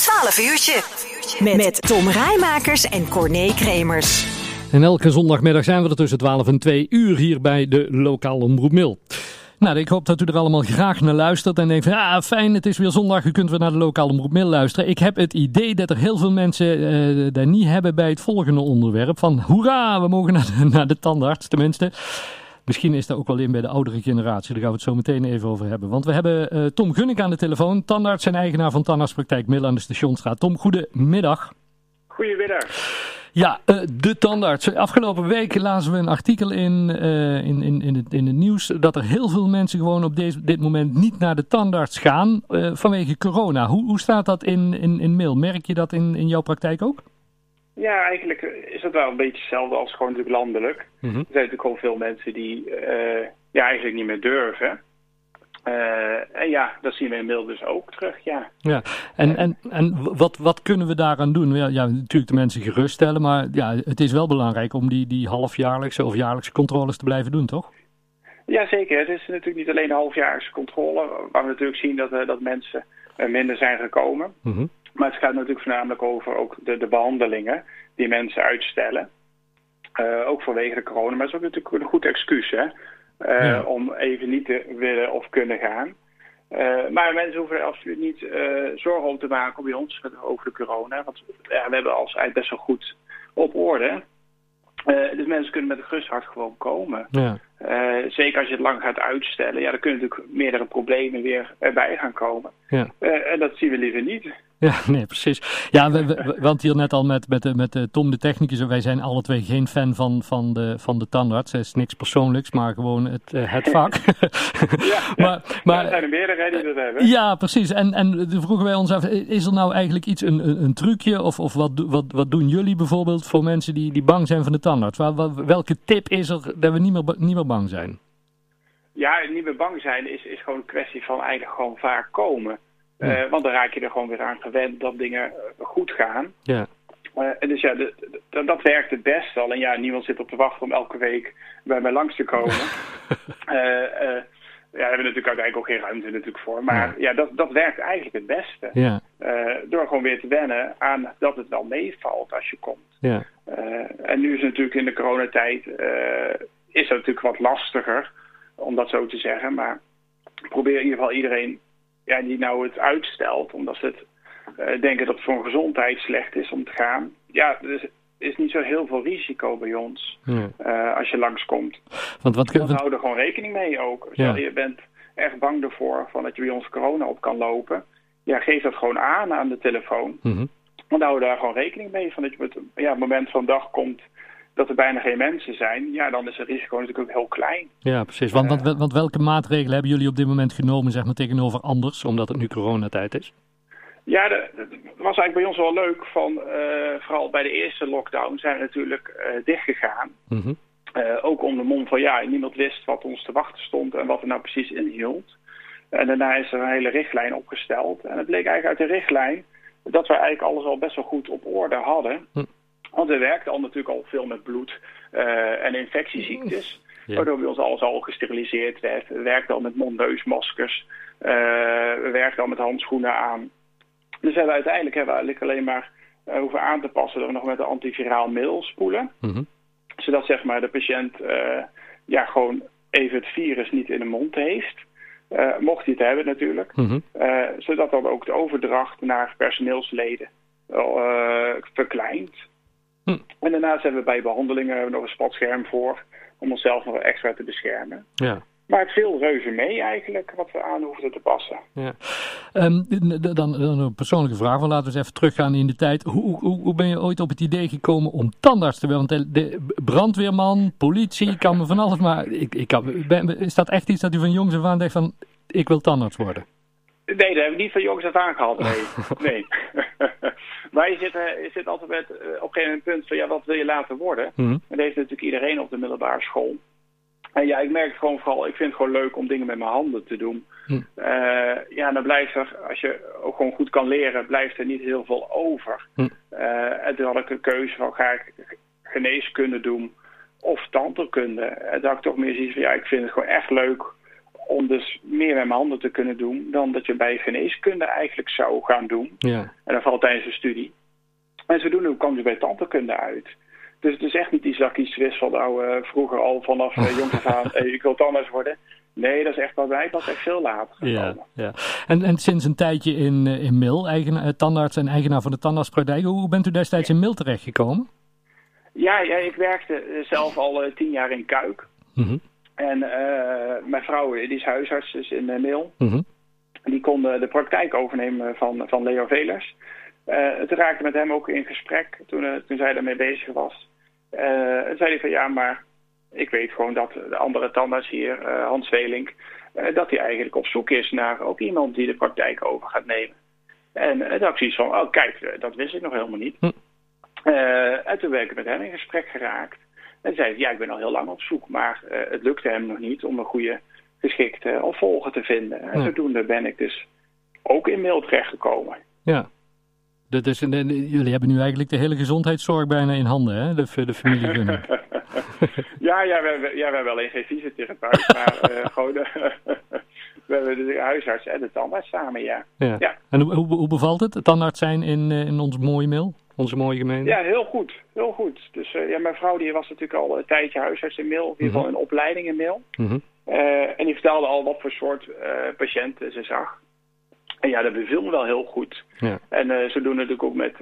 12 uurtje. Met, met Tom Rijmakers en Corné Kremers. En elke zondagmiddag zijn we er tussen 12 en 2 uur hier bij de lokale omroep Mil. Nou, ik hoop dat u er allemaal graag naar luistert en denkt van ja, fijn, het is weer zondag, u kunt weer naar de lokale omroep Mil luisteren. Ik heb het idee dat er heel veel mensen uh, daar niet hebben bij het volgende onderwerp van hoera, we mogen naar de, naar de tandarts tenminste. Misschien is dat ook wel in bij de oudere generatie. Daar gaan we het zo meteen even over hebben. Want we hebben uh, Tom Gunnik aan de telefoon. Tandarts en eigenaar van Tandartspraktijk Middel aan de Stationstraat. Tom, goedemiddag. Goedemiddag. Ja, uh, de tandarts. Afgelopen week lazen we een artikel in, uh, in, in, in, het, in het nieuws dat er heel veel mensen gewoon op deze, dit moment niet naar de tandarts gaan vanwege corona. Hoe, hoe staat dat in, in, in mail? Merk je dat in, in jouw praktijk ook? Ja, eigenlijk is dat wel een beetje hetzelfde als gewoon natuurlijk landelijk. Mm -hmm. Er zijn natuurlijk gewoon veel mensen die uh, ja, eigenlijk niet meer durven. Uh, en ja, dat zien we inmiddels dus ook terug, ja. Ja, en, en, en wat, wat kunnen we daaraan doen? Ja, ja, natuurlijk de mensen geruststellen, maar ja, het is wel belangrijk om die, die halfjaarlijkse of jaarlijkse controles te blijven doen, toch? Ja, zeker. Het is natuurlijk niet alleen halfjaarlijkse controle, waar we natuurlijk zien dat, uh, dat mensen minder zijn gekomen. Mm -hmm. Maar het gaat natuurlijk voornamelijk over ook de, de behandelingen die mensen uitstellen. Uh, ook vanwege de corona, maar het is ook natuurlijk een goed excuus hè, uh, ja. om even niet te willen of kunnen gaan. Uh, maar mensen hoeven er absoluut niet zorgen om te maken bij ons over de corona. Want ja, we hebben alles eigenlijk best wel goed op orde. dus mensen kunnen met een gerust hart gewoon komen. Ja. Zeker als je het lang gaat uitstellen, ja, dan kunnen natuurlijk meerdere problemen weer erbij gaan komen. Ja. en dat zien we liever niet. Ja, nee, precies. Ja, we, we, want hier net al met, met, met Tom de technicus, wij zijn alle twee geen fan van, van, de, van de tandarts. Het is niks persoonlijks, maar gewoon het, het vak. ja, maar, maar, ja, er zijn er meerdere die dat hebben. Ja, precies. En, en vroegen wij ons af, is er nou eigenlijk iets, een, een, een trucje, of, of wat, wat, wat doen jullie bijvoorbeeld voor mensen die, die bang zijn van de tandarts? Welke tip is er dat we niet meer, niet meer bang zijn? Ja, niet meer bang zijn is, is gewoon een kwestie van eigenlijk gewoon vaak komen. Ja. Uh, want dan raak je er gewoon weer aan gewend dat dingen goed gaan. Ja. Uh, en dus ja, de, de, dat werkt het best al. En ja, niemand zit op te wachten om elke week bij mij langs te komen. uh, ja, daar hebben we natuurlijk uiteindelijk ook geen ruimte natuurlijk voor. Maar ja, ja dat, dat werkt eigenlijk het beste. Ja. door gewoon weer te wennen aan dat het wel meevalt als je komt. Ja. en nu is het natuurlijk in de coronatijd is het natuurlijk wat lastiger, om dat zo te zeggen. Maar probeer in ieder geval iedereen ja, die nou het uitstelt, omdat ze het uh, denken dat het voor hun gezondheid slecht is om te gaan. Ja, er is niet zo heel veel risico bij ons ja. uh, als je langskomt. Want wat we houden er gewoon rekening mee ook. Ja. Je bent echt bang ervoor van dat je bij ons corona op kan lopen. Ja, geef dat gewoon aan aan de telefoon. Mm -hmm. Houden we daar gewoon rekening mee van dat je op het ja, moment van dag komt dat er bijna geen mensen zijn, ja, dan is het risico natuurlijk ook heel klein. Ja, precies. Want, want, want welke maatregelen hebben jullie op dit moment genomen, zeg maar, tegenover anders, omdat het nu coronatijd is? Ja, dat was eigenlijk bij ons wel leuk. Van, uh, vooral bij de eerste lockdown zijn we natuurlijk uh, dichtgegaan. Mm -hmm. uh, ook om de mond van ja, niemand wist wat ons te wachten stond en wat er nou precies inhield. En daarna is er een hele richtlijn opgesteld. En het bleek eigenlijk uit de richtlijn dat we eigenlijk alles al best wel goed op orde hadden. Hm. Want we werkten al natuurlijk al veel met bloed uh, en infectieziektes. Ja. Waardoor bij ons alles al gesteriliseerd werd. We werkten al met mond-neusmaskers. Uh, we werkten al met handschoenen aan. Dus hebben we uiteindelijk hebben we eigenlijk alleen maar uh, hoeven aan te passen... dat we nog met een antiviraal middel spoelen. Mm -hmm. Zodat zeg maar, de patiënt ja, gewoon even het virus niet in de mond heeft. mocht hij het hebben natuurlijk. Mm -hmm. zodat dan ook de overdracht naar personeelsleden verkleint. Hm. En daarnaast hebben we bij behandelingen hebben we nog een spatscherm voor om onszelf nog extra te beschermen. Ja. Maar het viel reuze mee eigenlijk wat we aan hoefden te passen. Ja. Um, dan, dan, een persoonlijke vraag, maar laten we eens even teruggaan in de tijd. Hoe, hoe, hoe ben je ooit op het idee gekomen om tandarts te worden? Want de, brandweerman, politie, kan me van alles, maar ik, ik kan, ben, is dat echt iets dat u van jongs af aan denkt van ik wil tandarts worden? Nee, dat hebben we niet van jongs af aan gehad, nee. nee. maar je zit, je zit altijd met, uh, op een gegeven moment punt van, ja, wat wil je later worden? Mm -hmm. En dat heeft natuurlijk iedereen op de middelbare school. En ja, ik merk het gewoon vooral, ik vind het gewoon leuk om dingen met mijn handen te doen. Mm. Uh, ja, dan blijft er, als je ook gewoon goed kan leren, blijft er niet heel veel over. Mm. Uh, en toen had ik een keuze van, ga ik geneeskunde doen of tandheelkunde? En had ik toch meer zoiets van, ja, ik vind het gewoon echt leuk om dus meer met mijn handen te kunnen doen dan dat je bij geneeskunde eigenlijk zou gaan doen. Ja. En dan valt tijdens de studie. En zodoende kwam je bij tandheelkunde uit. Dus het is echt niet iets dat ik iets wist van nou vroeger al vanaf uh, jongs af aan, hey, ik wil tandarts worden. Nee, dat is echt bij mij pas echt veel later gekomen. Ja, ja. En, en sinds een tijdje in, in Mil, eigen, tandarts en eigenaar van de tandartspraktijk. Hoe bent u destijds in Mil terechtgekomen? Ja, ja, ik werkte zelf al uh, tien jaar in Kuik. Mm En uh, mijn vrouw, die is huisarts dus in uh, Mil. Mm Die kon de praktijk overnemen van, van Leo Velers. het raakte met hem ook in gesprek toen, toen zij daarmee bezig was. en zei hij van ja, maar ik weet gewoon dat de andere tandarts hier, Hans Welink, uh, dat hij eigenlijk op zoek is naar ook iemand die de praktijk over gaat nemen. En uh, dat ik zoiets van, oh kijk, dat wist ik nog helemaal niet. Hm. en toen ben ik met hem in gesprek geraakt. En zei ja, ik ben al heel lang op zoek, maar het lukte hem nog niet om een goede geschikte opvolger te vinden. En Ja. zodoende ben ik dus ook in mail terechtgekomen. Ja. Dat is, en, en jullie hebben nu eigenlijk de hele gezondheidszorg bijna in handen, hè? De, de familie ja, ja, we, hebben- ja, we hebben alleen geen fysiotherapeut, maar eh, gewoon de, we hebben de huisarts en de tandarts samen, ja. Ja. Ja. En hoe, hoe, bevalt het, tandarts zijn in, eh, in ons mooie mail? Onze mooie gemeente? Ja, heel goed, heel goed. Dus eh, ja, mijn vrouw die was natuurlijk al een tijdje huisarts in Mil, in ieder geval een opleiding in Mil. Mhm. Eh, en die vertelde al wat voor soort eh, patiënten ze zag. En ja, dat beviel me wel heel goed. Ja. En eh zodoende natuurlijk ook met,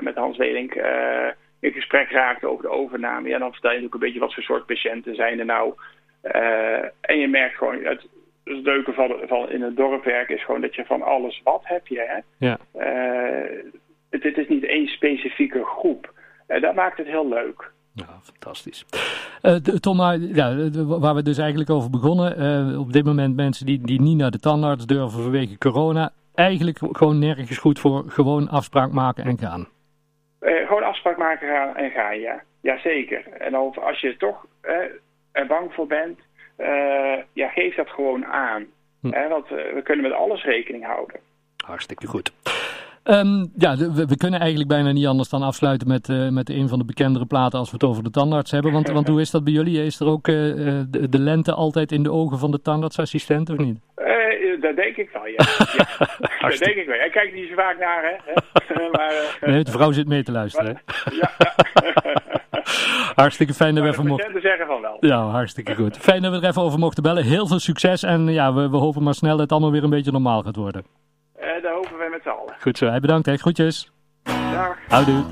met Hans Welink eh, in gesprek raakte over de overname. Ja, dan vertel je natuurlijk een beetje wat voor soort patiënten zijn er nou. En je merkt gewoon, het, het leuke van, van in het dorp werken is gewoon dat je van alles wat heb je. Hè? Ja. Eh, het, het is niet één specifieke groep. En dat maakt het heel leuk. Ja, fantastisch. Eh, Tom, maar, ja, waar we dus eigenlijk over begonnen. eh, op dit moment mensen die, die niet naar de tandarts durven vanwege corona. Eigenlijk gewoon nergens goed voor. Gewoon afspraak maken en gaan. Eh, gewoon afspraak maken gaan en gaan, ja. Jazeker. En als je toch eh, er bang voor bent, eh, ja, geef dat gewoon aan. Hm. Want eh, we kunnen met alles rekening houden. Hartstikke goed. Ehm, ja, we, we kunnen eigenlijk bijna niet anders dan afsluiten met, eh, met een van de bekendere platen als we het over de tandarts hebben. Want, want hoe is dat bij jullie? Is er ook eh, eh, de, de lente altijd in de ogen van de tandartsassistent of niet? Eh, dat denk ik wel, ja. ja. dat denk ik wel. Hij kijkt niet zo vaak naar, hè. maar, Nee, de vrouw zit mee te luisteren. ja. Hartstikke fijn dat we even mochten. zeggen van wel. Ja, hartstikke goed. Fijn dat we er even over mochten bellen. Heel veel succes en ja, we, we hopen maar snel dat het allemaal weer een beetje normaal gaat worden. Dat hopen allen. Goed zo, hij bedankt hè. Groetjes. Dag. Houdoe.